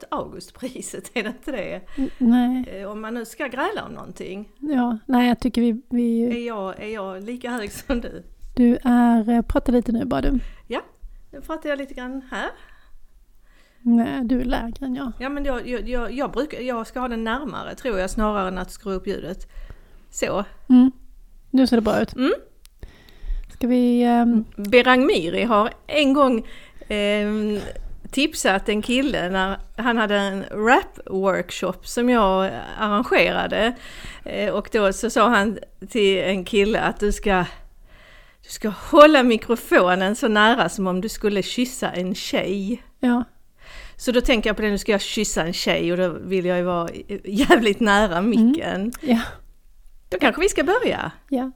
snart Augustpriset, är det inte det? Nej, Eh, Om man nu ska gräla om någonting. ja, nej jag tycker vi, vi Är jag, är jag lika hög som du? du är, eh, prata lite nu bara du. Ja, nu pratar jag lite grann här. Nej, du är lägre än jag. Ja men jag, jag, jag, jag, brukar, jag ska ha den närmare tror jag snarare än att skruva upp ljudet. Så. Mm. Nu ser det bra ut. Mm. Ska vi, ehm, Berang Miri har en gång eh, tipsat en kille när han hade en rap-workshop som jag arrangerade. Eh, och då så sa han till en kille att du ska, du ska hålla mikrofonen så nära som om du skulle kyssa en tjej. ja, Så då tänker jag på det, nu ska jag kyssa en tjej och då vill jag ju vara jävligt nära micken. ja, Då kanske vi ska börja. ja.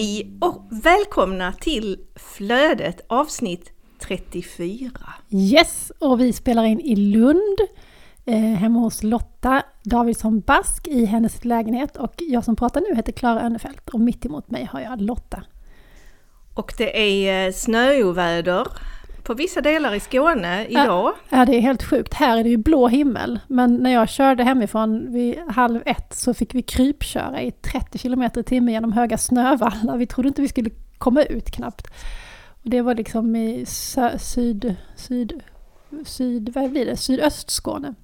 Hej och välkomna till Flödet avsnitt 34. Yes, och vi spelar in i Lund. Eh, hemma hos Lotta Davidsson Bask i hennes lägenhet. Och jag som pratar nu heter Klara Önnefelt och mitt emot mig har jag Lotta. Och det är eh, snöoväder på vissa delar i Skåne idag. Ja, det är helt sjukt. Här är det ju blå himmel. Men när jag körde hemifrån vid halv ett så fick vi krypköra i 30 km i timmen genom höga snövallar. Vi trodde inte vi skulle komma ut knappt. Och det var liksom i sö- syd, syd, syd, vad blir det? Sydöstskåne.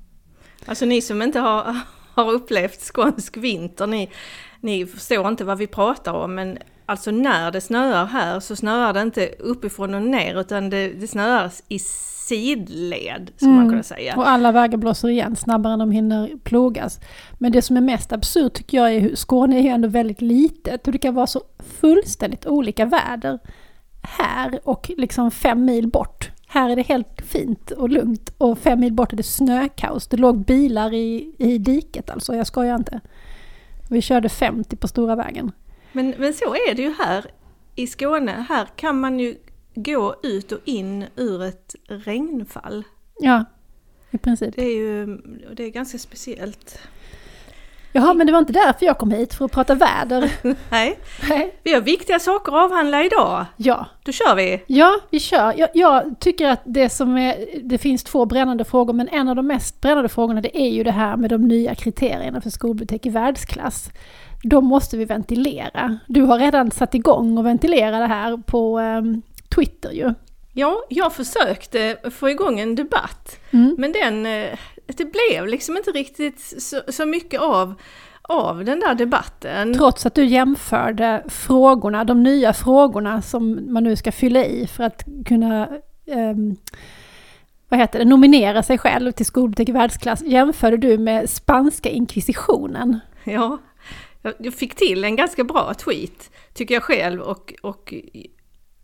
Alltså ni som inte har, har upplevt skånsk vinter, ni, ni förstår inte vad vi pratar om. Men alltså när det snöar här så snöar det inte uppifrån och ner utan det, det snöar i sidled, man Mm. kunna säga. Och alla vägar blåser igen snabbare än de hinner plogas. Men det som är mest absurt tycker jag är hur Skåne är ju ändå väldigt litet och det kan vara så fullständigt olika väder här och liksom fem mil bort. Här är det helt fint och lugnt och fem mil bort är det snökaos. Det låg bilar i, i diket alltså, jag skojar inte. Vi körde 50 på stora vägen. Men, men så är det ju här i Skåne. Här kan man ju gå ut och in ur ett regnfall. Ja, i princip. Det är ju det är ganska speciellt. Jaha, men det var inte därför jag kom hit, för att prata väder. Nej, Nej. vi har viktiga saker att avhandla idag. Ja, Då kör vi! Ja, vi kör. Jag, jag tycker att det som är, det finns två brännande frågor, men en av de mest brännande frågorna det är ju det här med de nya kriterierna för skolbibliotek i världsklass. De måste vi ventilera. Du har redan satt igång och ventilera det här på ehm, Twitter ju. Ja, jag försökte få igång en debatt, Mm. men den, eh, det blev liksom inte riktigt så, så mycket av, av den där debatten. Trots att du jämförde frågorna, de nya frågorna som man nu ska fylla i för att kunna ehm, vad heter det, nominera sig själv till skolbibliotek i världsklass, jämförde du med spanska inkvisitionen. Ja, jag- fick till en ganska bra tweet, tycker jag själv. Och, och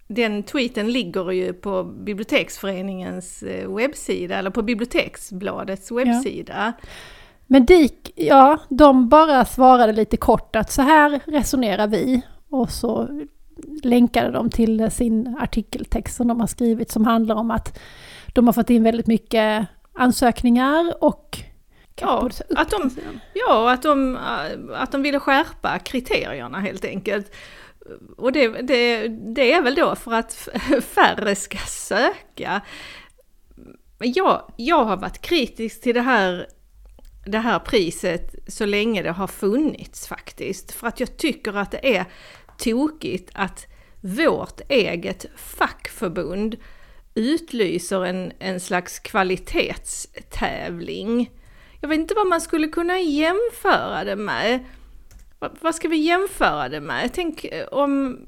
den tweeten ligger ju på biblioteksföreningens eh, webbsida, eller på biblioteksbladets webbsida. Men DIK, ja, de bara svarade lite kort att så här resonerar vi. Och så länkade de till sin artikeltext som de har skrivit som handlar om att de har fått in väldigt mycket ansökningar och... Ja, att de- Ja, att de, att de ville skärpa kriterierna helt enkelt. Och det, det, det är väl då för att färre ska söka. Jag, jag har varit kritisk till det här, det här priset så länge det har funnits faktiskt. För att jag tycker att det är tokigt att vårt eget fackförbund utlyser en, en slags kvalitetstävling. Jag vet inte vad man skulle kunna jämföra det med. Vad, vad ska vi jämföra det med? Tänk eh, om...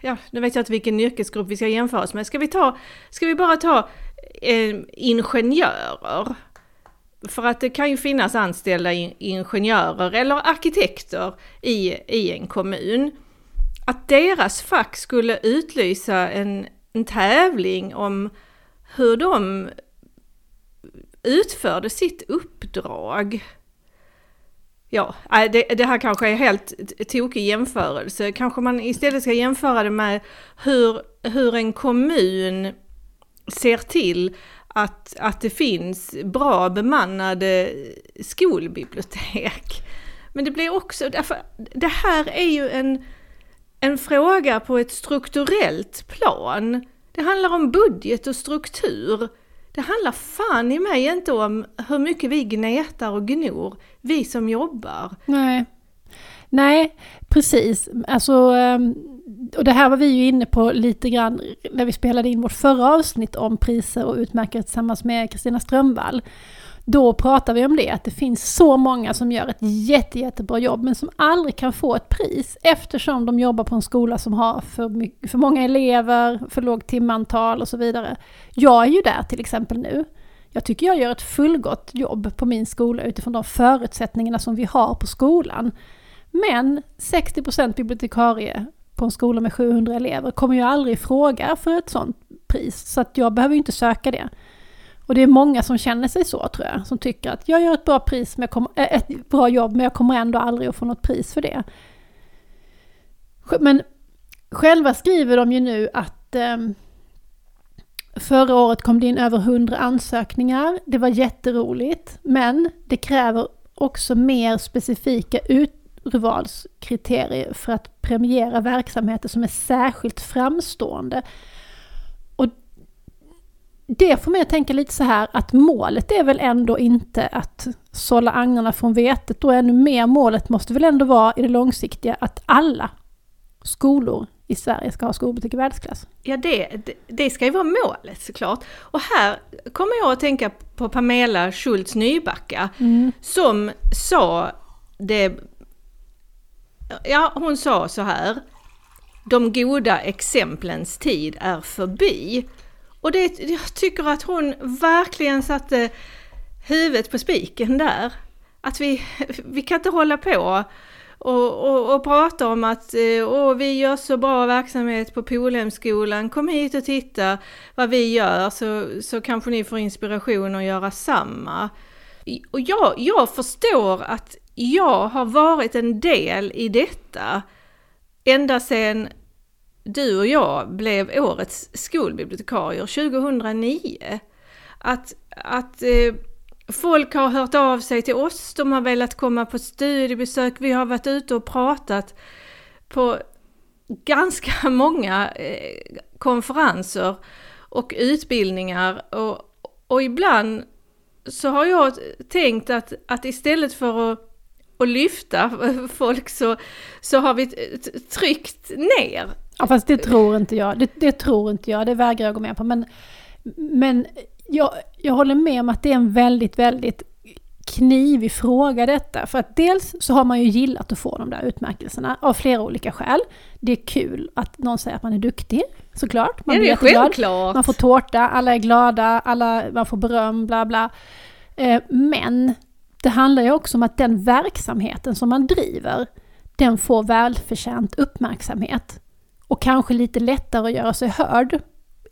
Ja, nu vet jag inte vilken yrkesgrupp vi ska jämföra oss med. Ska vi, ta, ska vi bara ta eh, ingenjörer? För att det kan ju finnas anställda in, ingenjörer eller arkitekter i, i en kommun. Att deras fack skulle utlysa en, en tävling om hur de utförde sitt uppdrag. Ja, det, det här kanske är helt tokig jämförelse. Kanske man istället ska jämföra det med hur, hur en kommun ser till att, att det finns bra bemannade skolbibliotek. Men det blir också, därför, det här är ju en, en fråga på ett strukturellt plan. Det handlar om budget och struktur. Det handlar fan i mig inte om hur mycket vi gnetar och gnor, vi som jobbar. Nej. Nej, precis. Alltså, ehm, och det här var vi ju inne på lite grann när vi spelade in vårt förra avsnitt om priser och utmärkare tillsammans med Kristina Strömvall. Då pratar vi om det, att det finns så många som gör ett jätte, jättebra jobb men som aldrig kan få ett pris eftersom de jobbar på en skola som har för, mycket, för många elever, för lågt timantal och så vidare. Jag är ju där till exempel nu. Jag tycker jag gör ett fullgott jobb på min skola utifrån de förutsättningarna som vi har på skolan. Men 60% bibliotekarie på en skola med 700 elever kommer ju aldrig i fråga för ett sånt pris. Så att jag behöver ju inte söka det. Och det är många som känner sig så tror jag, som tycker att jag gör ett bra, pris, men kommer, äh, ett bra jobb men jag kommer ändå aldrig att få något pris för det. Men själva skriver de ju nu att eh, förra året kom det in över 100 ansökningar. Det var jätteroligt, men det kräver också mer specifika urvalskriterier för att premiera verksamheter som är särskilt framstående det får mig att tänka lite så här att målet är väl ändå inte att sålla agnarna från vetet och ännu mer målet måste väl ändå vara i det långsiktiga att alla skolor i Sverige ska ha skolbutik i världsklass. Ja, det, det ska ju vara målet såklart. Och här kommer jag att tänka på Pamela Schultz Nybacka mm. som sa det... Ja, hon sa så här. De goda exemplens tid är förbi. Och det, jag tycker att hon verkligen satte huvudet på spiken där. Att vi, vi kan inte hålla på och, och, och prata om att eh, åh, vi gör så bra verksamhet på Polhemskolan, kom hit och titta vad vi gör så, så kanske ni får inspiration att göra samma. Och jag, jag förstår att jag har varit en del i detta ända sedan du och jag blev årets skolbibliotekarier 2009. Att, att eh, folk har hört av sig till oss, de har velat komma på studiebesök, vi har varit ute och pratat på ganska många eh, konferenser och utbildningar och, och ibland så har jag tänkt att, att istället för att, att lyfta folk så, så har vi tryckt ner Ja fast det tror inte jag, det, det, tror inte jag, det vägrar jag gå med på. Men, men jag, jag håller med om att det är en väldigt, väldigt knivig fråga detta. För att dels så har man ju gillat att få de där utmärkelserna av flera olika skäl. Det är kul att någon säger att man är duktig, såklart. Man är självklart. Man får tårta, alla är glada, alla, man får beröm, bla bla. Eh, men det handlar ju också om att den verksamheten som man driver, den får välförtjänt uppmärksamhet och kanske lite lättare att göra sig hörd.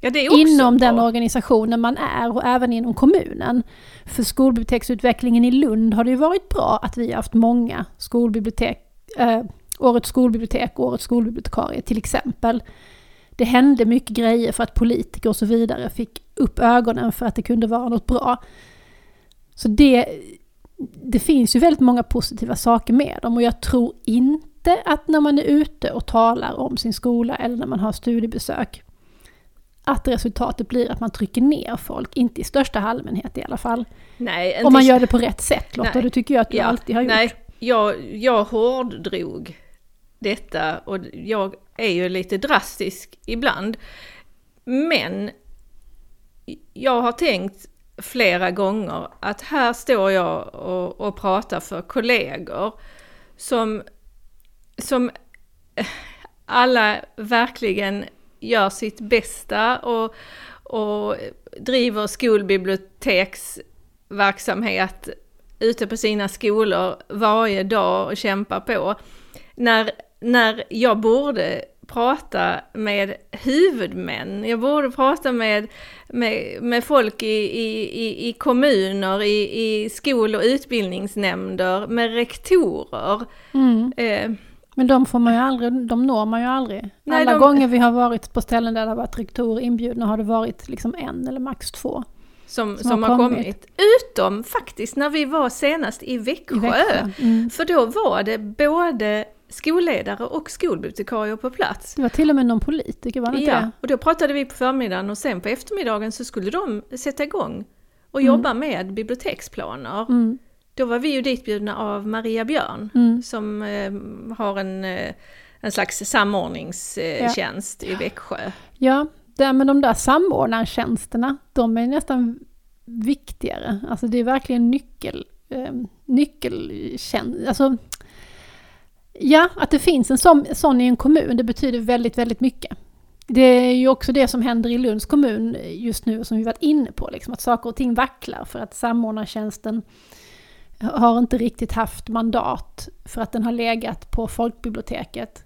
Ja, inom den organisationen man är och även inom kommunen. För skolbiblioteksutvecklingen i Lund har det ju varit bra att vi har haft många skolbibliotek, eh, Årets skolbibliotek och Årets skolbibliotekarie till exempel. Det hände mycket grejer för att politiker och så vidare fick upp ögonen för att det kunde vara något bra. Så det, det finns ju väldigt många positiva saker med dem och jag tror inte inte att när man är ute och talar om sin skola eller när man har studiebesök att resultatet blir att man trycker ner folk, inte i största allmänhet i alla fall. Nej, Om man gör det på rätt sätt Lotta, det tycker jag att du ja, alltid har gjort. Nej, jag, jag hårddrog detta och jag är ju lite drastisk ibland. Men jag har tänkt flera gånger att här står jag och, och pratar för kollegor som som eh, alla verkligen gör sitt bästa och, och driver skolbiblioteksverksamhet ute på sina skolor varje dag och kämpar på. När, när jag borde prata med huvudmän, jag borde prata med, med, med folk i, i, i kommuner, i, i skol och utbildningsnämnder, med rektorer. Mm. Eh, Men de får man ju aldrig, de når man ju aldrig. Nej, Alla de- gånger vi har varit på ställen där det har varit rektorer inbjudna har det varit liksom en eller max två. som, Som som, har kommit. kommit. Utom faktiskt när vi var senast i Växjö. I Växjö. Mm. För då var det både skolledare och skolbibliotekarier på plats. Det var till och med någon politiker, var det inte Ja, det? och då pratade vi på förmiddagen och sen på eftermiddagen så skulle de sätta igång och Mm. jobba med biblioteksplaner. Mm. Då var vi ju ditbjudna av Maria Björn Mm. som eh, har en, eh, en slags samordningstjänst i Växjö. Ja, det, men de där samordnartjänsterna, de är nästan viktigare. Alltså det är verkligen nyckel, eh, nyckeltjänst. Alltså, ja, att det finns en sån, sån i en kommun, det betyder väldigt, väldigt mycket. Det är ju också det som händer i Lunds kommun just nu, som vi varit inne på, liksom, att saker och ting vacklar för att samordnartjänsten har inte riktigt haft mandat för att den har legat på folkbiblioteket.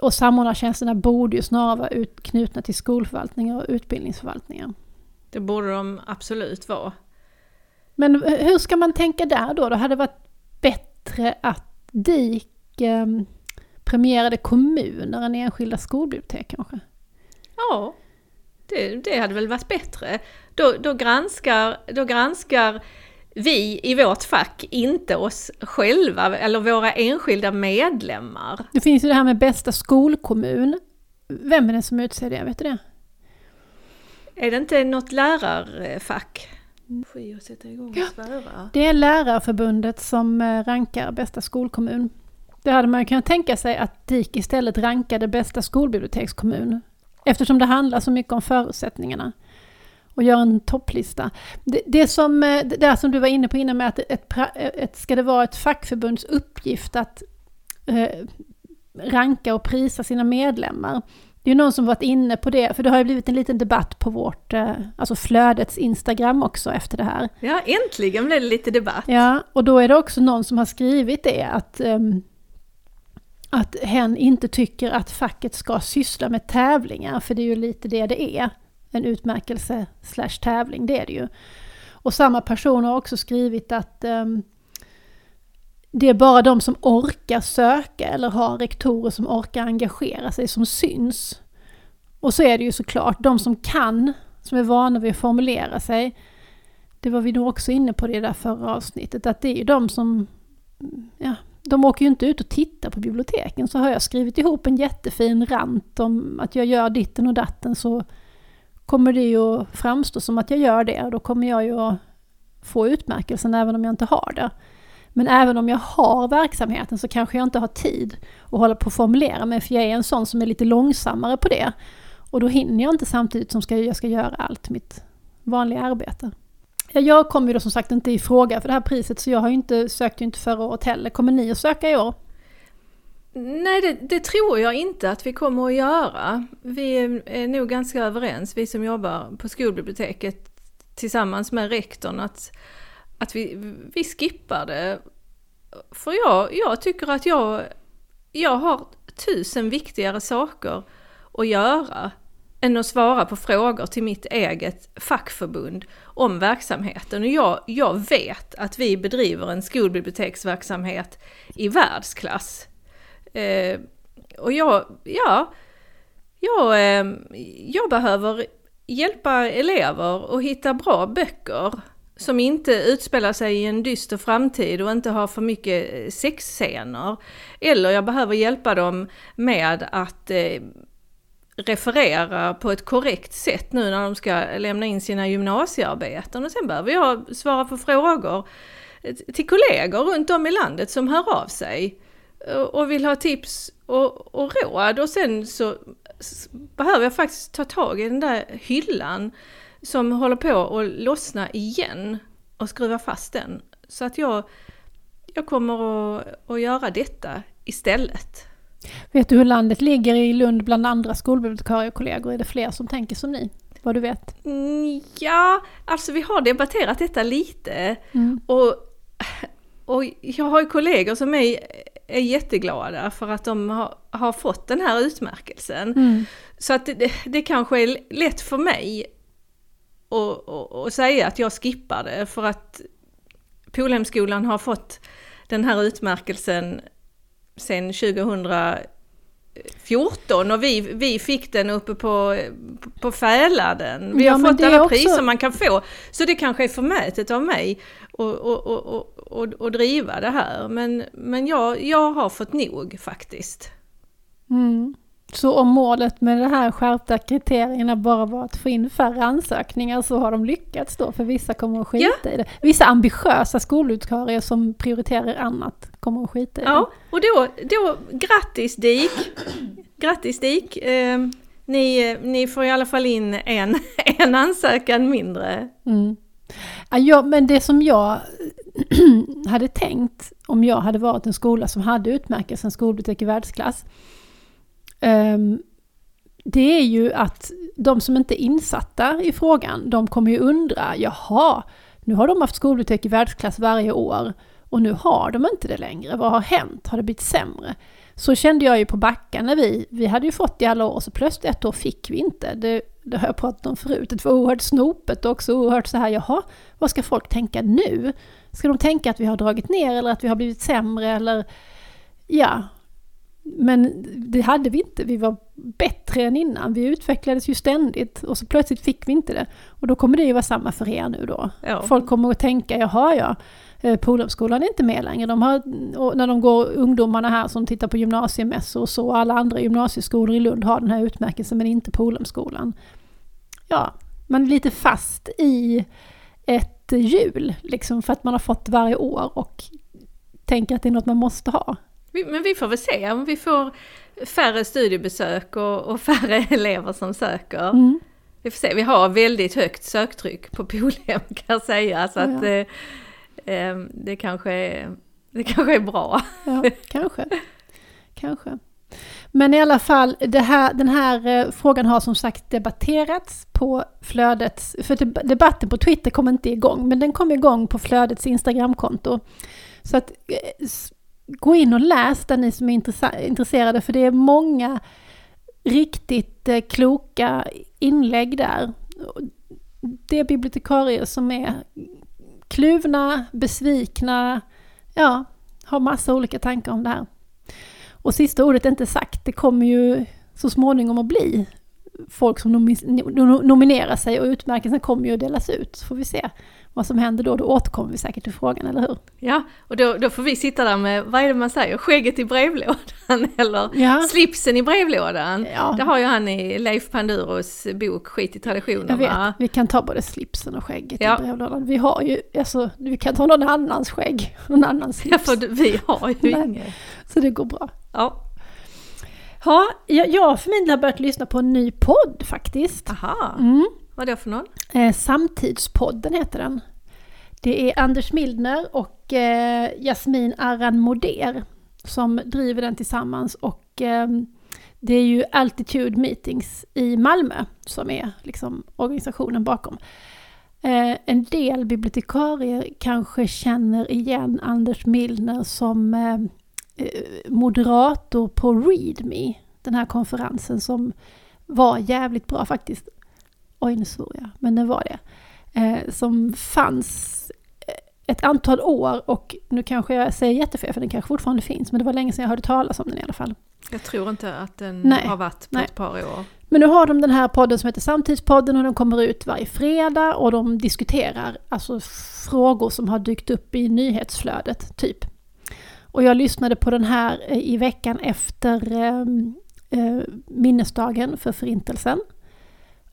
Och samordnartjänsterna borde ju snarare vara ut, knutna till skolförvaltningar och utbildningsförvaltningar. Det borde de absolut vara. Men hur ska man tänka där då? Det hade varit bättre att DIK eh, premierade kommuner än enskilda skolbibliotek kanske? Ja, det, det hade väl varit bättre. Då, då, granskar, då granskar vi i vårt fack inte oss själva eller våra enskilda medlemmar. Det finns ju det här med bästa skolkommun. Vem är det som utser det? Vet du det? Är det inte något lärarfack? Svära. Det är Lärarförbundet som eh, rankar bästa skolkommun. Det hade man ju kunnat tänka sig att DIK istället rankade bästa skolbibliotekskommun. Eftersom det handlar så mycket om förutsättningarna. Och gör en topplista. Det, det som, eh, det där som du var inne på innan med att ett, ett, ska det vara ett fackförbunds uppgift att eh, ranka och prisa sina medlemmar. Det är någon som varit inne på det, för det har ju blivit en liten debatt på vårt, eh, alltså flödets Instagram också efter det här. Ja, äntligen blev det lite debatt. Ja, och då är det också någon som har skrivit det att, ehm, att hen inte tycker att facket ska syssla med tävlingar, för det är ju lite det det är. En utmärkelse slash tävling, det är det ju. Och samma person har också skrivit att um, det är bara de som orkar söka eller har rektorer som orkar engagera sig som syns. Och så är det ju såklart, de som kan, som är vana vid att formulera sig, det var vi nog också inne på i det där förra avsnittet, att det är ju de som, ja, de åker ju inte ut och tittar på biblioteken. Så har jag skrivit ihop en jättefin rant om att jag gör ditten och datten så kommer det ju att framstå som att jag gör det och då kommer jag ju att få utmärkelsen även om jag inte har det. Men även om jag har verksamheten så kanske jag inte har tid att hålla på och formulera mig för jag är en sån som är lite långsammare på det. Och då hinner jag inte samtidigt som jag ska göra allt mitt vanliga arbete. Jag kommer ju då som sagt inte i fråga för det här priset så jag har ju inte, sökte ju inte förra året heller. Kommer ni att söka i år? Nej, det, det tror jag inte att vi kommer att göra. Vi är, nog ganska överens, vi som jobbar på skolbiblioteket tillsammans med rektorn, att, att vi, vi skippar det. För jag, jag tycker att jag, jag har tusen viktigare saker att göra än att svara på frågor till mitt eget fackförbund om verksamheten. Och jag, jag vet att vi bedriver en skolbiblioteksverksamhet i världsklass. Eh, och jag, ja, jag, eh, jag behöver hjälpa elever att hitta bra böcker som inte utspelar sig i en dyster framtid och inte har för mycket eh, sexscener. Eller jag behöver hjälpa dem med att eh, referera på ett korrekt sätt nu när de ska lämna in sina gymnasiearbeten. Och sen behöver jag svara på frågor eh, till kollegor runt om i landet som hör av sig och vill ha tips och, och råd. Och sen så behöver jag faktiskt ta tag i den där hyllan som håller på att lossna igen och skruva fast den. Så att jag, jag kommer att, att göra detta istället. Vet du hur landet ligger i Lund bland andra skolbibliotekariekollegor? Är det fler som tänker som ni? Vad du vet? Mm, ja, alltså vi har debatterat detta lite. Mm. Och, och jag har ju kollegor som är, är jätteglada för att de har, har fått den här utmärkelsen. Mm. Så att det, det kanske är lätt för mig att, att, att säga att jag skippar det för att Polhemskolan har fått den här utmärkelsen sen 2014 och vi, vi fick den uppe på, på Fäladen. Vi Ja, har fått alla också- priser man kan få. Så det kanske är förmätet av mig och, och, och, och, och driva det här. Men, men jag, jag har fått nog faktiskt. Mm. Så om målet med de här skärpta kriterierna bara var att få in färre ansökningar så har de lyckats då, för vissa kommer att skita i det. Vissa ambitiösa skolutkarrier som prioriterar annat kommer att skita i det. Ja, och då, då grattis DIK! Grattis DIK! Eh, ni, ni får i alla fall in en, en ansökan mindre. Mm. Ja, men det som jag hade tänkt om jag hade varit en skola som hade utmärkelsen skolbibliotek i världsklass. Ehm, det är ju att de som inte är insatta i frågan, de kommer ju undra, jaha, nu har de haft skolbibliotek i världsklass varje år och nu har de inte det längre. Vad har hänt? Har det blivit sämre? Så kände jag ju på Backa när vi, vi hade ju fått i alla år, så plötsligt ett år fick vi inte. Det, det har jag pratat om förut. Det var oerhört snopet och också oerhört så här, jaha, vad ska folk tänka nu? Ska de tänka att vi har dragit ner eller att vi har blivit sämre eller ja. Men det hade vi inte, vi var bättre än innan. Vi utvecklades ju ständigt och så plötsligt fick vi inte det. Och då kommer det ju vara samma för er nu då. Ja. Folk kommer att tänka, jaha ja, eh, Polhemskolan är inte med längre. De har, när de går, ungdomarna här som tittar på gymnasiemässor och så, alla andra gymnasieskolor i Lund har den här utmärkelsen men inte Polhemskolan. Ja, man är lite fast i ett hjul liksom för att man har fått varje år och tänker att det är något man måste ha. Men vi får väl se om vi får färre studiebesök och, och färre elever som söker. Mm. Vi får se, vi har väldigt högt söktryck på Polhem kan jag säga. Så att Ja. eh, eh, Ehm, det, kanske är, det kanske är bra. Ja, kanske. Kanske. Men i alla fall, det här, den här eh, frågan har som sagt debatterats på flödets... För debatten på Twitter kom inte igång, men den kom igång på flödets Instagramkonto. Så att eh, gå in och läs den ni som är intresserade, för det är många riktigt eh, kloka inlägg där. Det är bibliotekarier som är kluvna, besvikna, ja, har massa olika tankar om det här. Och sista ordet är inte sagt, det kommer ju så småningom att bli folk som nominerar sig och utmärkelsen kommer ju att delas ut. Så får vi se vad som händer då, då återkommer vi säkert till frågan, eller hur? Ja, och då, då får vi sitta där med, vad är det man säger, skägget i brevlådan eller Ja. slipsen i brevlådan. Ja. Det har ju han i Leif Panduros bok Skit i Jag traditionerna. vet, vi kan ta både slipsen och skägget Ja. i brevlådan. Vi har ju, alltså, vi kan ta någon annans skägg, någon annans Ja, slips. för vi har ju inget. Så det går bra. Ja, Ja, jag, jag för min del har börjat lyssna på en ny podd faktiskt. aha. Mm. Vad är det för någon? Eh, Samtidspodden heter den. Det är Anders Mildner och eh, Jasmin Arran Moder som driver den tillsammans och eh, det är ju Altitude Meetings i Malmö som är liksom organisationen bakom. Eh, en del bibliotekarier kanske känner igen Anders Mildner som eh, eh moderator på ReadMe, den här konferensen som var jävligt bra faktiskt. Oj, nu svor jag, men det var det. Eh, som fanns eh, ett antal år och nu kanske jag säger jättefel för den kanske fortfarande finns, men det var länge sedan jag hörde talas om den i alla fall. Jag tror inte att den Nej, har varit på nej. ett par år. Men nu har de den här podden som heter Samtidspodden och den kommer ut varje fredag och de diskuterar alltså frågor som har dykt upp i nyhetsflödet, typ. Och jag lyssnade på den här eh, i veckan efter eh, eh, minnesdagen för Förintelsen.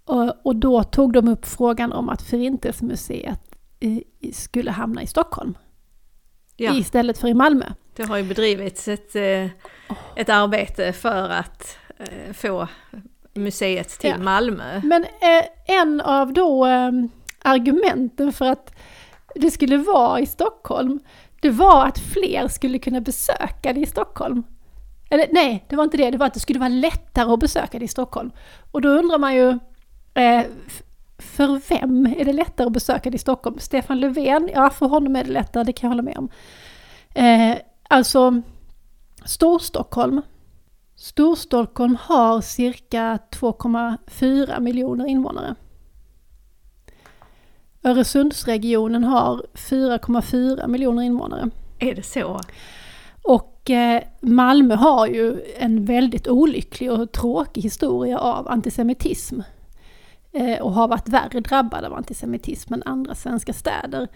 Och, och då tog de upp frågan om att Förintelsemuseet skulle hamna i Stockholm Ja, istället för i Malmö. det har ju bedrivits ett, eh, ett arbete för att eh, få museet till Ja. Malmö. Men eh, en av då argumenten för att det skulle vara i Stockholm, det var att fler skulle kunna besöka det i Stockholm. Eller nej, det var inte det, det var att det skulle vara lättare att besöka det i Stockholm. Och då undrar man ju, eh, för vem är det lättare att besöka det i Stockholm? Stefan Löfven, ja för honom är det lättare, det kan jag hålla med om. Eh, alltså, Storstockholm, Storstockholm har cirka 2,4 miljoner invånare. Öresundsregionen har 4,4 miljoner invånare. Är det så? Och Och eh, Malmö har ju en väldigt olycklig och tråkig historia av antisemitism. Eh, och har varit värre drabbad av antisemitism än andra svenska städer.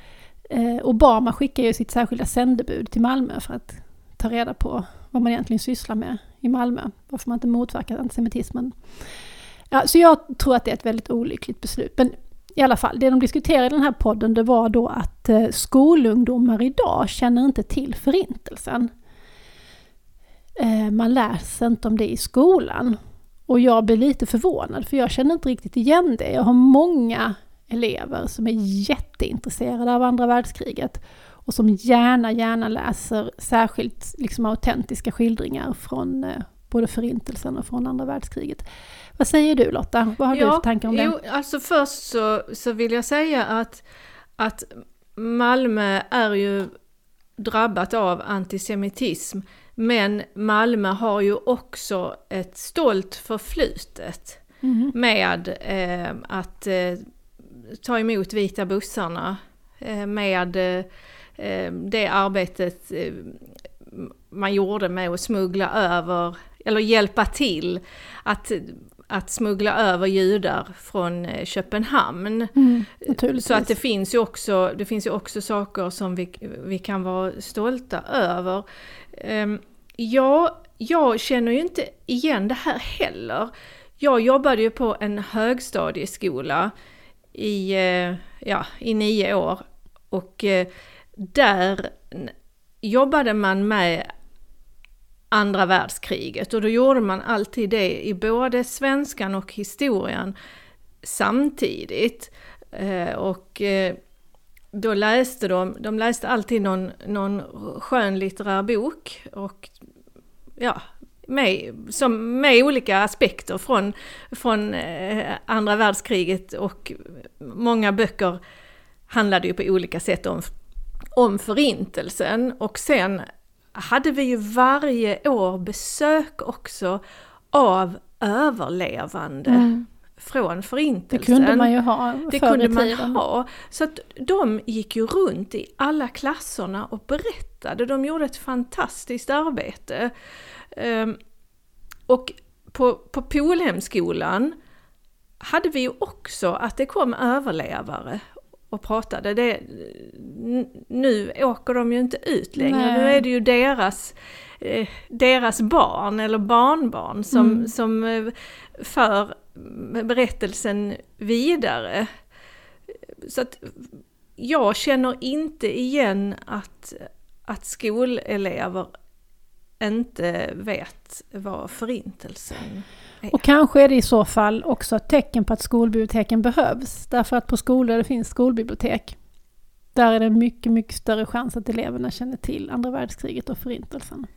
Eh, Obama skickar ju sitt särskilda sändebud till Malmö för att ta reda på vad man egentligen sysslar med i Malmö. Varför man inte motverkar antisemitismen. Ja, så jag tror att det är ett väldigt olyckligt beslut. Men i alla fall, det de diskuterade i den här podden det var då att eh, skolungdomar idag känner inte till förintelsen. Man läser inte om det i skolan. Och jag blir lite förvånad för jag känner inte riktigt igen det. Jag har många elever som är jätteintresserade av andra världskriget och som gärna, gärna läser särskilt liksom autentiska skildringar från eh, både förintelsen och från andra världskriget. Vad säger du Lotta? Vad har ja, du för tankar om det? Jo, alltså först så, så vill jag säga att, att Malmö är ju drabbat av antisemitism. Men Malmö har ju också ett stolt förflutet mm. med eh, att eh, ta emot vita bussarna, eh, med eh, det arbetet eh, man gjorde med att smuggla över, eller hjälpa till att att smuggla över judar från eh, Köpenhamn. Mm, så att det finns ju också, det finns ju också saker som vi, vi kan vara stolta över. Um, ja, jag känner ju inte igen det här heller. Jag jobbade ju på en högstadieskola i, eh, ja, i nio år och eh, där jobbade man med andra världskriget och då gjorde man alltid det i både svenskan och historien samtidigt. Eh, och då läste de, de läste alltid någon, någon skönlitterär bok och ja, med, som, med olika aspekter från, från eh, andra världskriget och många böcker handlade ju på olika sätt om, om förintelsen och sen hade vi ju varje år besök också av överlevande mm från förintelsen. Det kunde man ju ha Det kunde man tiden. ha. Så att de gick ju runt i alla klasserna och berättade. De gjorde ett fantastiskt arbete. Um, och på, på Polhemskolan hade vi ju också att det kom överlevare och pratade. Det, nu åker de ju inte ut längre, Nej. nu är det ju deras, eh, deras barn eller barnbarn som, mm. som eh, för berättelsen vidare. Så att jag känner inte igen att, att skolelever inte vet vad förintelsen är. och kanske är det i så fall också ett tecken på att skolbiblioteken behövs. Därför att på skolor där det finns skolbibliotek, där är det mycket, mycket större chans att eleverna känner till andra världskriget och förintelsen.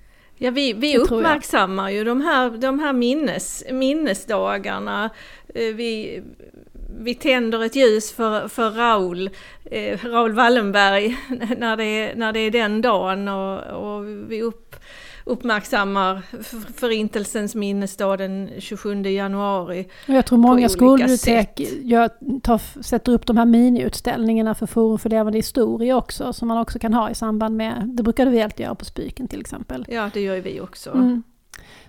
Ja, vi, vi uppmärksammar ju de här, de här minnes, minnesdagarna. Eh, vi, vi tänder ett ljus för, för Raul, eh, Raul Wallenberg när det, när det är den dagen och, och vi upp, uppmärksammar Förintelsens minnesdag den 27 januari. jag tror många skolbibliotek sätter upp de här miniutställningarna för Forum för levande historia också, som man också kan ha i samband med, det brukade vi alltid göra på Spyken till exempel. Ja, det gör ju vi också. Mm.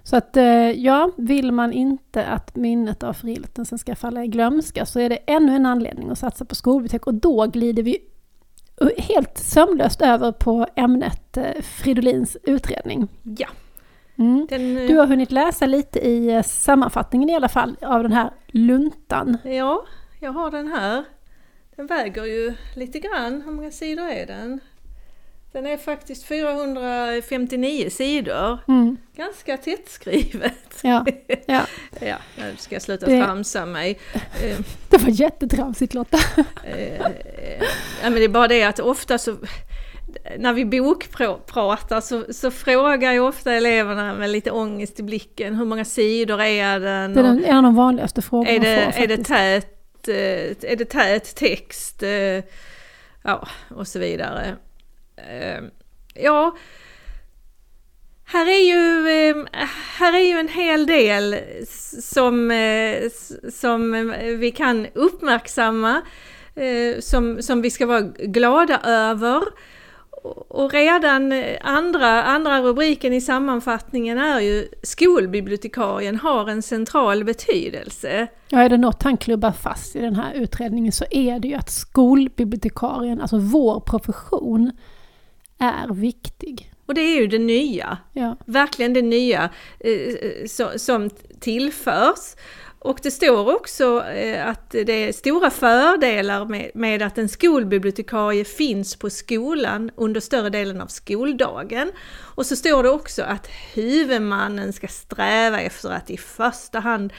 Så att eh, ja, vill man inte att minnet av Förintelsen ska falla i glömska så är det ännu en anledning att satsa på skolbibliotek och då glider vi helt sömlöst över på ämnet eh, Fridolins utredning. Ja. Mm. Den, eh, du har hunnit läsa lite i eh, sammanfattningen i alla fall av den här luntan. Ja, jag har den här. Den väger ju lite grann. Hur många sidor är den? Den är faktiskt 459 sidor. Mm. Ganska tättskrivet. Ja, ja. ja, nu ska jag sluta det, tramsa mig. Det var jättetramsigt Lotta. Ja, men det är bara det att ofta så när vi bokpratar så, så frågar ju ofta eleverna med lite ångest i blicken hur många sidor är den? Det är en av de vanligaste frågorna är det, får, är det tät, eh, Är det tät text? Eh, ja, och så vidare. Ehm, ja, här är, ju, ehm, här är ju en hel del som, eh, som vi kan uppmärksamma, som, som vi ska vara glada över. Och redan eh, andra, andra rubriken i sammanfattningen är ju skolbibliotekarien har en central betydelse. Ja, är det något han klubbar fast i den här utredningen så är det ju att skolbibliotekarien, alltså vår profession, är viktig. Och det är ju det nya, Ja. verkligen det nya eh, så, som tillförs. Och det står också eh, att det är stora fördelar med, med att en skolbibliotekarie finns på skolan under större delen av skoldagen. Och så står det också att huvudmannen ska sträva efter att i första hand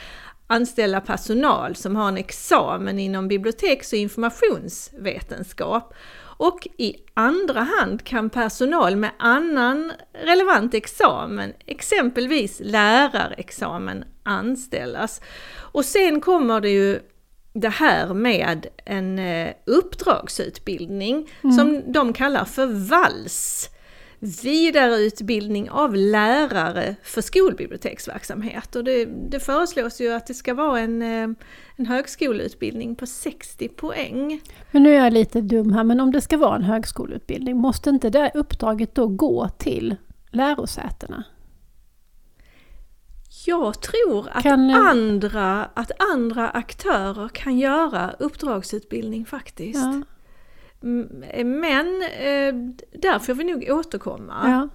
anställa personal som har en examen inom biblioteks och informationsvetenskap. Och i andra hand kan personal med annan relevant examen, exempelvis lärarexamen, anställas. Och sen kommer det ju det här med en eh, uppdragsutbildning som de kallar för VALS. Vidareutbildning av lärare för skolbiblioteksverksamhet. Och det, det föreslås ju att det ska vara en, eh, en högskoleutbildning på 60 poäng. Men nu är jag lite dum här, men om det ska vara en högskoleutbildning, måste inte det uppdraget då gå till lärosätena? Jag tror att, Kan, andra, att andra aktörer kan göra uppdragsutbildning faktiskt. Ja, Men eh, där får vi nog återkomma. ja.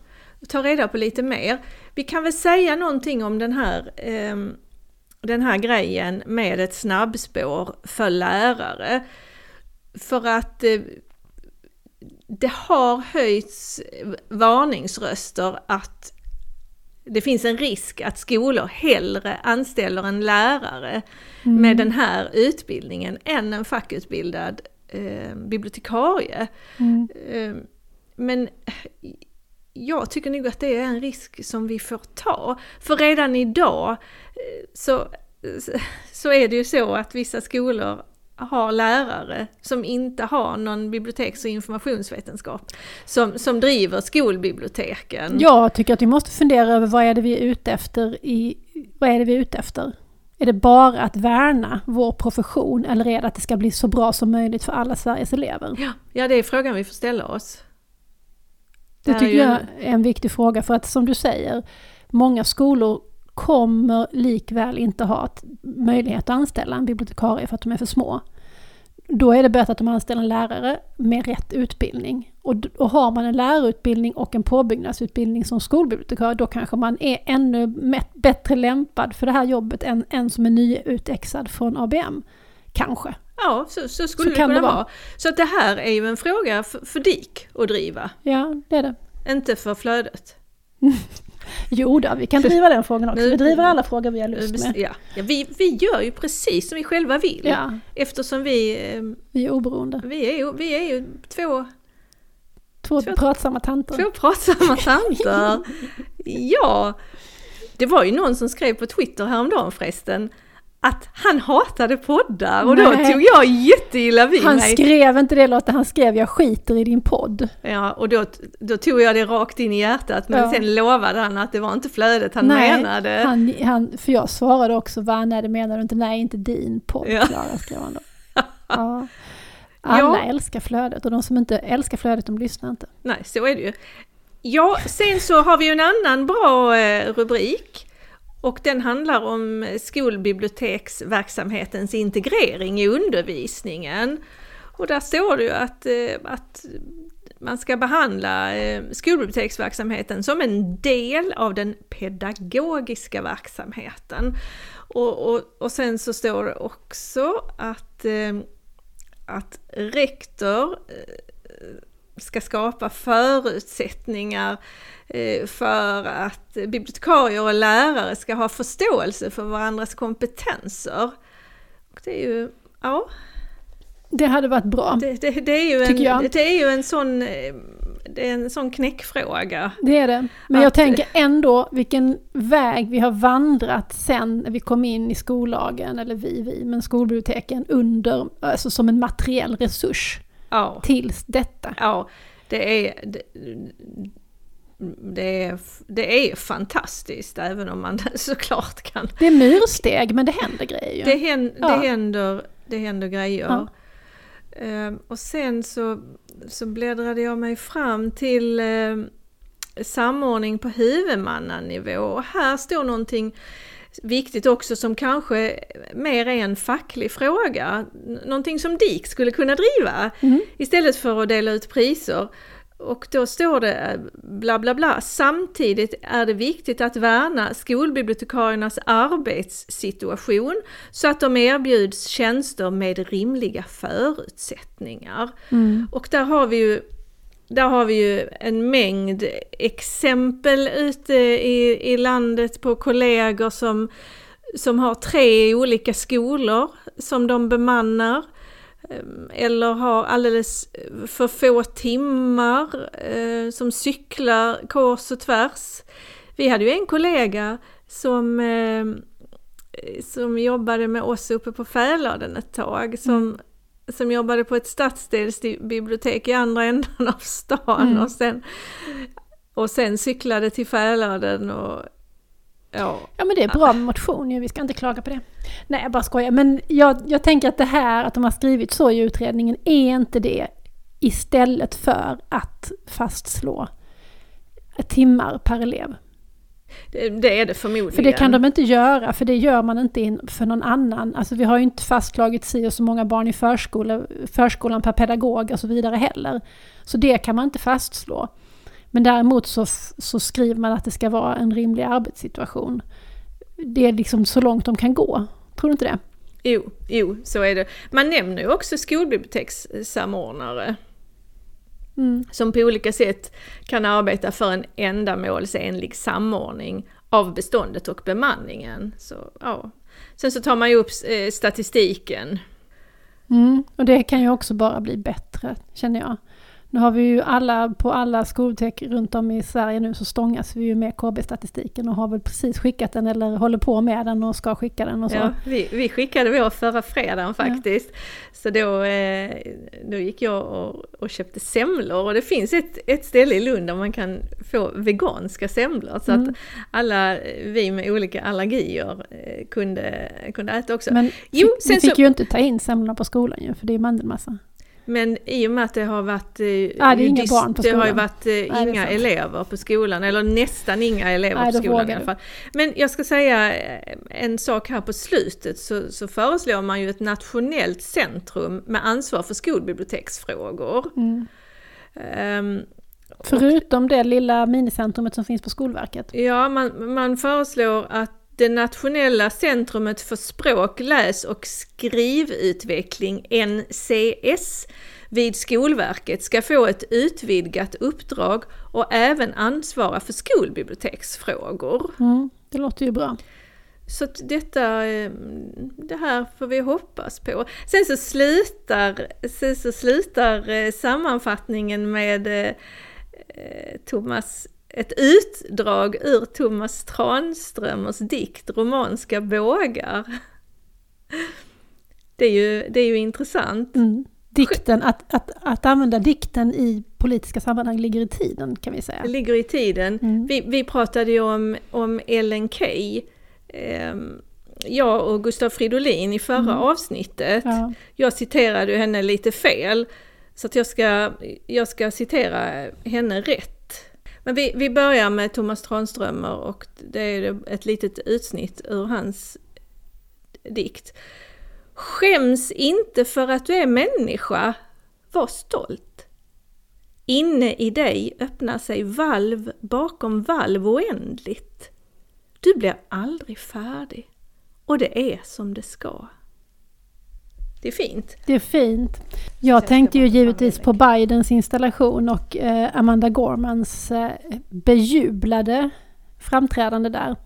Ta reda på lite mer. Vi kan väl säga någonting om den här, ehm, den här grejen med ett snabbspår för lärare. För att eh, det har höjts varningsröster att det finns en risk att skolor hellre anställer en lärare med den här utbildningen än en fackutbildad eh, bibliotekarie. Mm. Eh, men jag tycker nog att det är en risk som vi får ta. För redan idag eh, så, så är det ju så att vissa skolor har lärare som inte har någon biblioteks och informationsvetenskap som, som driver skolbiblioteken. Jag tycker att vi måste fundera över vad är det vi är ute efter i, vad är det vi är ute efter? Är det bara att värna vår profession eller är det att det ska bli så bra som möjligt för alla Sveriges elever? Ja, ja, det är frågan vi får ställa oss. Det tycker ju- jag är en viktig fråga för att som du säger, många skolor kommer likväl inte ha möjlighet att anställa en bibliotekarie för att de är för små. Då är det bättre att de anställer en lärare med rätt utbildning. Och, och har man en lärarutbildning och en påbyggnadsutbildning som skolbibliotekarie, då kanske man är ännu bättre lämpad för det här jobbet än en som är nyutexad från ABM. Kanske. Ja, så, så skulle Så det kan kunna det vara. vara. Så att det här är ju en fråga för, för DIK att driva, Ja, det är det. inte för flödet. Jo då, vi kan driva den frågan också. Vi driver alla frågor vi har lust med. Ja, ja vi, vi gör ju precis som vi själva vill. Ja, Eftersom vi, eh, vi är oberoende. vi, är, ju, vi är ju två, Två Två- pratsamma tanter. två pratsamma tanter. Ja, det var ju någon som skrev på Twitter häromdagen förresten att han hatade poddar och då Nej. tog jag jätteilla vid Han mig. skrev inte det Lotta, han skrev jag skiter i din podd. Ja, och då, då tog jag det rakt in i hjärtat men Ja. sen lovade han att det var inte flödet han menade. Han, han, för jag svarade också, va, nej det menar du inte, nej inte din podd Ja. Klara, skrev han då. Ja. Alla Ja. älskar flödet och de som inte älskar flödet de lyssnar inte. Nej, så är det ju. Ja, sen så har vi ju en annan bra eh, rubrik. Och den handlar om skolbiblioteksverksamhetens integrering i undervisningen. Och där står det ju att, eh, att man ska behandla eh, skolbiblioteksverksamheten som en del av den pedagogiska verksamheten. Och, och, och sen så står det också att, eh, att rektor ska skapa förutsättningar eh, för att bibliotekarier och lärare ska ha förståelse för varandras kompetenser. Och det är ju, ja, Det hade varit bra. det, det, det, är, ju Tycker en, jag. det är ju en sån, eh, det är en sån knäckfråga. Det är det. Men jag Att- tänker ändå vilken väg vi har vandrat sen när vi kom in i skollagen, eller vi, vi, men skolbiblioteken under, alltså som en materiell resurs Ja, tills detta. ja det är, det, det är, det är fantastiskt även om man såklart kan Det är myrsteg, men det händer grejer. Det, hän, Ja. det, händer, det händer grejer. Ja. Ehm, och sen så, så bläddrade jag mig fram till eh, samordning på huvudmannanivå och här står någonting viktigt också som kanske mer är en facklig fråga. Någonting som DIK skulle kunna driva Mm. istället för att dela ut priser. Och då står det eh, bla bla bla. Samtidigt är det viktigt att värna skolbibliotekariernas arbetssituation så att de erbjuds tjänster med rimliga förutsättningar. Mm. Och där har vi ju där har vi ju en mängd exempel ute i, i landet på kollegor som, som har tre olika skolor som de bemannar. Ehm, eller har alldeles för få timmar, eh, som cyklar kors och tvärs. Vi hade ju en kollega som, eh, som jobbade med oss uppe på Fäladen ett tag, som, mm som jobbade på ett stadsdelsbibliotek i andra änden av stan Mm. och, sen, och sen cyklade till Fäladen och ja. Ja men det är bra med motion ju, vi ska inte klaga på det. Nej jag bara skojar. Men jag, jag tänker att det här att de har skrivit så i utredningen, är inte det istället för att fastslå timmar per elev? Det, är det förmodligen. För det kan de inte göra, för det gör man inte in för någon annan. Alltså vi har ju inte fastslagit si och så många barn i förskola, förskolan per pedagog och så vidare heller. Så det kan man inte fastslå. Men däremot så, så skriver man att det ska vara en rimlig arbetssituation. Det är liksom så långt de kan gå. Tror du inte det? Jo, jo, så är det. Man nämner ju också skolbibliotekssamordnare Mm. som på olika sätt kan arbeta för en ändamålsenlig samordning av beståndet och bemanningen. Så, ja. Sen så tar man ju upp eh, statistiken. Mm. Och det kan ju också bara bli bättre, känner jag. Nu har vi ju alla, på alla skolbibliotek runt om i Sverige nu så stångas vi ju med KB-statistiken och har väl precis skickat den eller håller på med den och ska skicka den och så. Ja, vi, vi skickade vår förra fredagen faktiskt. Så då, eh, då gick jag och, och köpte semlor och det finns ett, ett ställe i Lund där man kan få veganska semlor. Så Mm. att alla vi med olika allergier eh, kunde, kunde äta också. Men Jo, sen vi fick så- ju inte ta in semlorna på skolan ju, för det är mandelmassa. Men i och med att det har varit... Ah, det inga på Det har ju varit eh, är inga elever på skolan, eller nästan inga elever Nej, på skolan i alla fall. Men jag ska säga eh, en sak här på slutet, så, så föreslår man ju ett nationellt centrum med ansvar för skolbiblioteksfrågor. Mm. Ehm, Förutom det lilla minicentrumet som finns på Skolverket. Ja, man, man föreslår att det nationella centrumet för språk, läs och skrivutveckling, NCS, vid Skolverket ska få ett utvidgat uppdrag och även ansvara för skolbiblioteksfrågor. Mm, det låter ju bra. Så detta, eh, det här får vi hoppas på. Sen så slutar, sen så slutar eh, sammanfattningen med eh, Thomas, ett utdrag ur Thomas Tranströmers dikt Romanska bågar. Det är ju, det är ju intressant. Mm. Dikten, att, att, att använda dikten i politiska sammanhang ligger i tiden kan vi säga. Det ligger i tiden. Mm. Vi, vi pratade ju om, om Ellen Key, ehm, jag och Gustav Fridolin i förra avsnittet. Mm. Ja. Jag citerade henne lite fel, så att jag, ska, jag ska citera henne rätt. Men vi, vi börjar med Thomas Tranströmer och det är ett litet utsnitt ur hans dikt. Skäms inte för att du är människa, var stolt. Inne i dig öppnar sig valv bakom valv oändligt. Du blir aldrig färdig och det är som det ska. Det är fint. Det är fint. Jag tänkte ju givetvis på Bidens installation och eh, Amanda Gormans eh, bejublade framträdande där.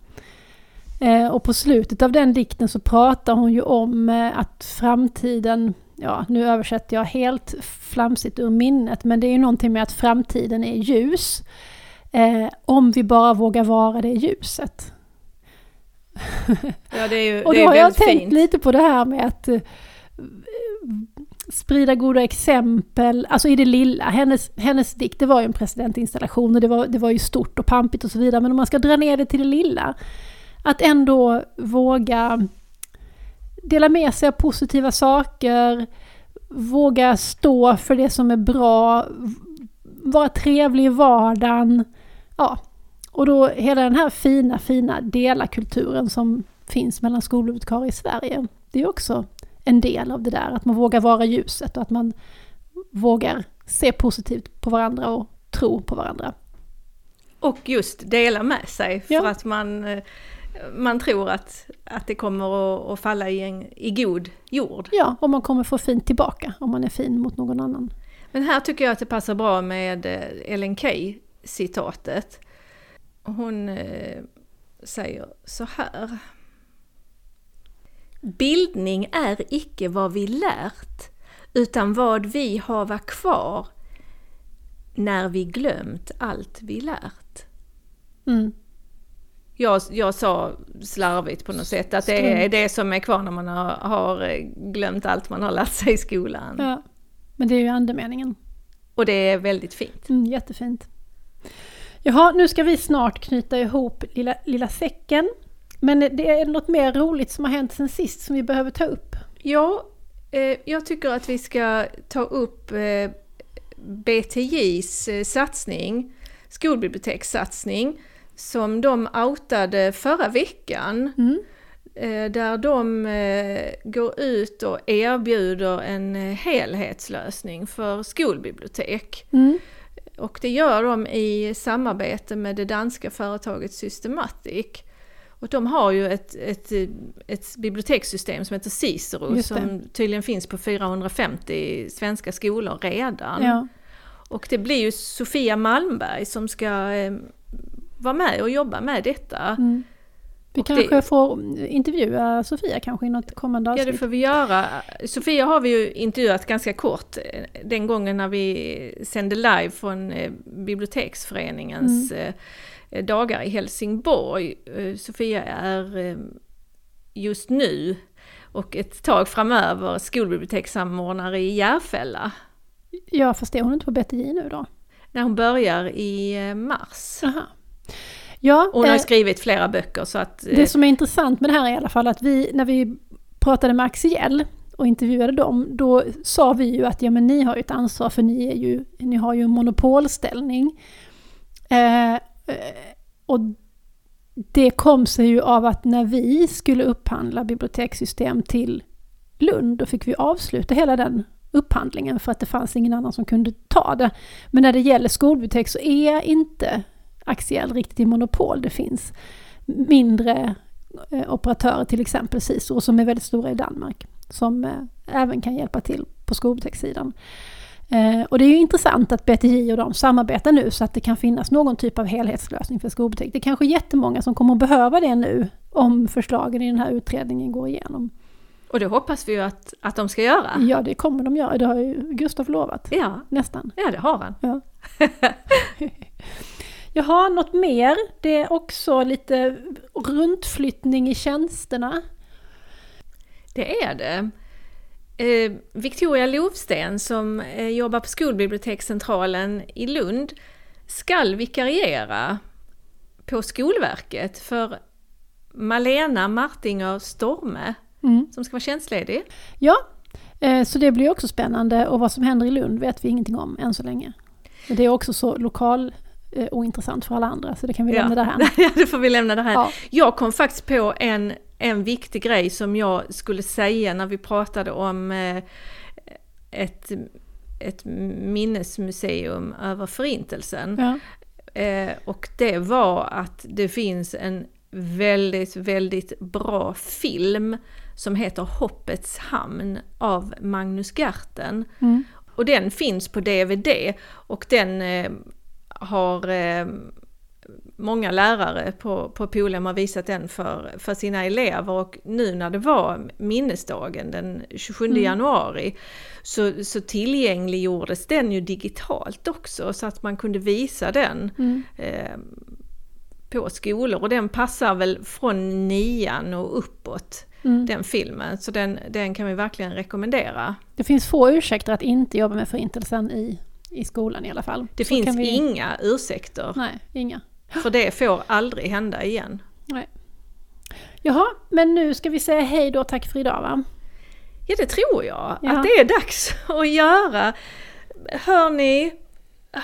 Eh, och på slutet av den dikten så pratar hon ju om att framtiden, ja nu översätter jag helt flamsigt ur minnet, men det är ju någonting med att framtiden är ljus. Om vi bara vågar vara det ljuset. Ja, det är ju Och då har jag tänkt fint. lite på det här med att sprida goda exempel, alltså i det lilla. Hennes, hennes dikt, det var ju en presidentinstallation och det var, det var ju stort och pampigt och så vidare. Men om man ska dra ner det till det lilla, att ändå våga dela med sig av positiva saker, våga stå för det som är bra, vara trevlig i vardagen. Ja, och då hela den här fina, fina delakulturen som finns mellan skolbibliotekarier i Sverige. Det är också en del av det där, att man vågar vara ljuset och att man vågar se positivt på varandra och tro på varandra. Och just dela med sig för Ja. att man, eh, man tror att, att det kommer att, falla i, en, i god jord. Ja, och man kommer få fint tillbaka om man är fin mot någon annan. Men här tycker jag att det passar bra med eh, Ellen Key-citatet. Hon eh, säger så här. Bildning är icke vad vi lärt, utan vad vi hava kvar när vi glömt allt vi lärt. Mm. Jag, jag sa slarvigt på något sätt att det är det som är kvar när man har, har eh, glömt allt man har lärt sig i skolan. Ja, men det är ju andemeningen. Och det är väldigt fint. Mm, jättefint. Jaha, nu ska vi snart knyta ihop lilla, lilla säcken. Men det är något mer roligt som har hänt sen sist som vi behöver ta upp. Ja, eh, jag tycker att vi ska ta upp eh, BTJs eh, satsning, skolbibliotekssatsning, som de outade förra veckan. Mm. Där de går ut och erbjuder en helhetslösning för skolbibliotek. Mm. Och det gör de i samarbete med det danska företaget Systematic. Och de har ju ett, ett, ett bibliotekssystem som heter Cicero som tydligen finns på 450 svenska skolor redan. Ja. Och det blir ju Sofia Malmberg som ska eh, vara med och jobba med detta. Mm. Vi Och kanske det- får intervjua Sofia kanske i något kommande Ja, det avsnitt. får vi göra. Sofia har vi ju intervjuat ganska kort eh, den gången när vi sände live från eh, Biblioteksföreningens eh, dagar i Helsingborg. Eh, Sofia är eh, just nu och ett tag framöver skolbibliotekssamordnare i Järfälla. Ja, fast är hon inte på BTJ nu då? När hon börjar i eh, mars. Aha. Ja, Hon har eh, skrivit flera böcker så att... eh, det som är intressant med det här är i alla fall att vi, när vi pratade med Axiell och intervjuade dem, då sa vi ju att ja men ni har ju ett ansvar för ni, är ju, ni har ju en monopolställning. Eh, eh, Eh, och det kom sig ju av att när vi skulle upphandla bibliotekssystem till Lund, då fick vi avsluta hela den upphandlingen för att det fanns ingen annan som kunde ta det. Men när det gäller skolbibliotek så är inte Axiell riktigt i monopol. Det finns mindre eh, operatörer, till exempel SISO, som är väldigt stora i Danmark, som eh, även kan hjälpa till på skolbibliotekssidan. Eh, och det är ju intressant att BTJ och de samarbetar nu så att det kan finnas någon typ av helhetslösning för skolbibliotek. Det är kanske jättemånga som kommer att behöva det nu om förslagen i den här utredningen går igenom. Och det hoppas vi ju att, att de ska göra. Ja, det kommer de göra. Det har ju Gustav lovat. Ja, Nästan. ja det har han. Ja. Jaha, något mer? Det är också lite runtflyttning i tjänsterna. Det är det. Eh, Victoria Lovsten som eh, jobbar på skolbibliotekscentralen i Lund skall vikariera på Skolverket för Malena Martinger Storme Mm. som ska vara tjänstledig. Ja, eh, så det blir också spännande och vad som händer i Lund vet vi ingenting om än så länge. Men Det är också så lokal eh, ointressant för alla andra så det kan vi lämna därhän. Ja, det får vi lämna det här. Ja. Jag kom faktiskt på en, en viktig grej som jag skulle säga när vi pratade om eh, ett, ett minnesmuseum över Förintelsen. Ja. Eh, och det var att det finns en väldigt, väldigt bra film som heter Hoppets hamn av Magnus Garten. Mm. Och den finns på DVD och den eh, har många lärare på, på Polhem har visat den för, för sina elever och nu när det var minnesdagen den 27 Mm. januari så, så tillgängliggjordes den ju digitalt också så att man kunde visa den Mm. eh, på skolor och den passar väl från nian och uppåt Mm. den filmen så den, den kan vi verkligen rekommendera. Det finns få ursäkter att inte jobba med Förintelsen i, i skolan i alla fall. Det Så finns vi- inga ursäkter Nej, inga. För det får aldrig hända igen. Nej. Jaha, men nu ska vi säga hej då och tack för idag va? Ja, det tror jag. Ja. Att det är dags att göra. Hör ni,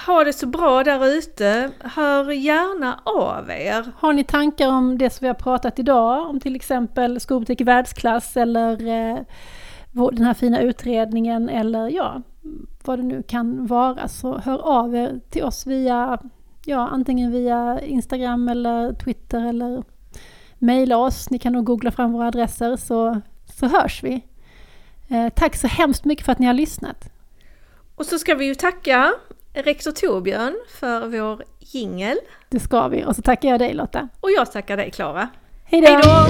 ha det så bra där ute. Hör gärna av er. Har ni tankar om det som vi har pratat idag, om till exempel skolbutik i världsklass eller eh, den här fina utredningen eller ja, vad det nu kan vara, så hör av er till oss via, ja, antingen via Instagram eller Twitter eller mejla oss. Ni kan nog googla fram våra adresser så, så hörs vi. Eh, tack så hemskt mycket för att ni har lyssnat. Och så ska vi ju tacka rektor Torbjörn för vår jingel. Det ska vi. Och så tackar jag dig Lotta. Och jag tackar dig Klara. Hej då!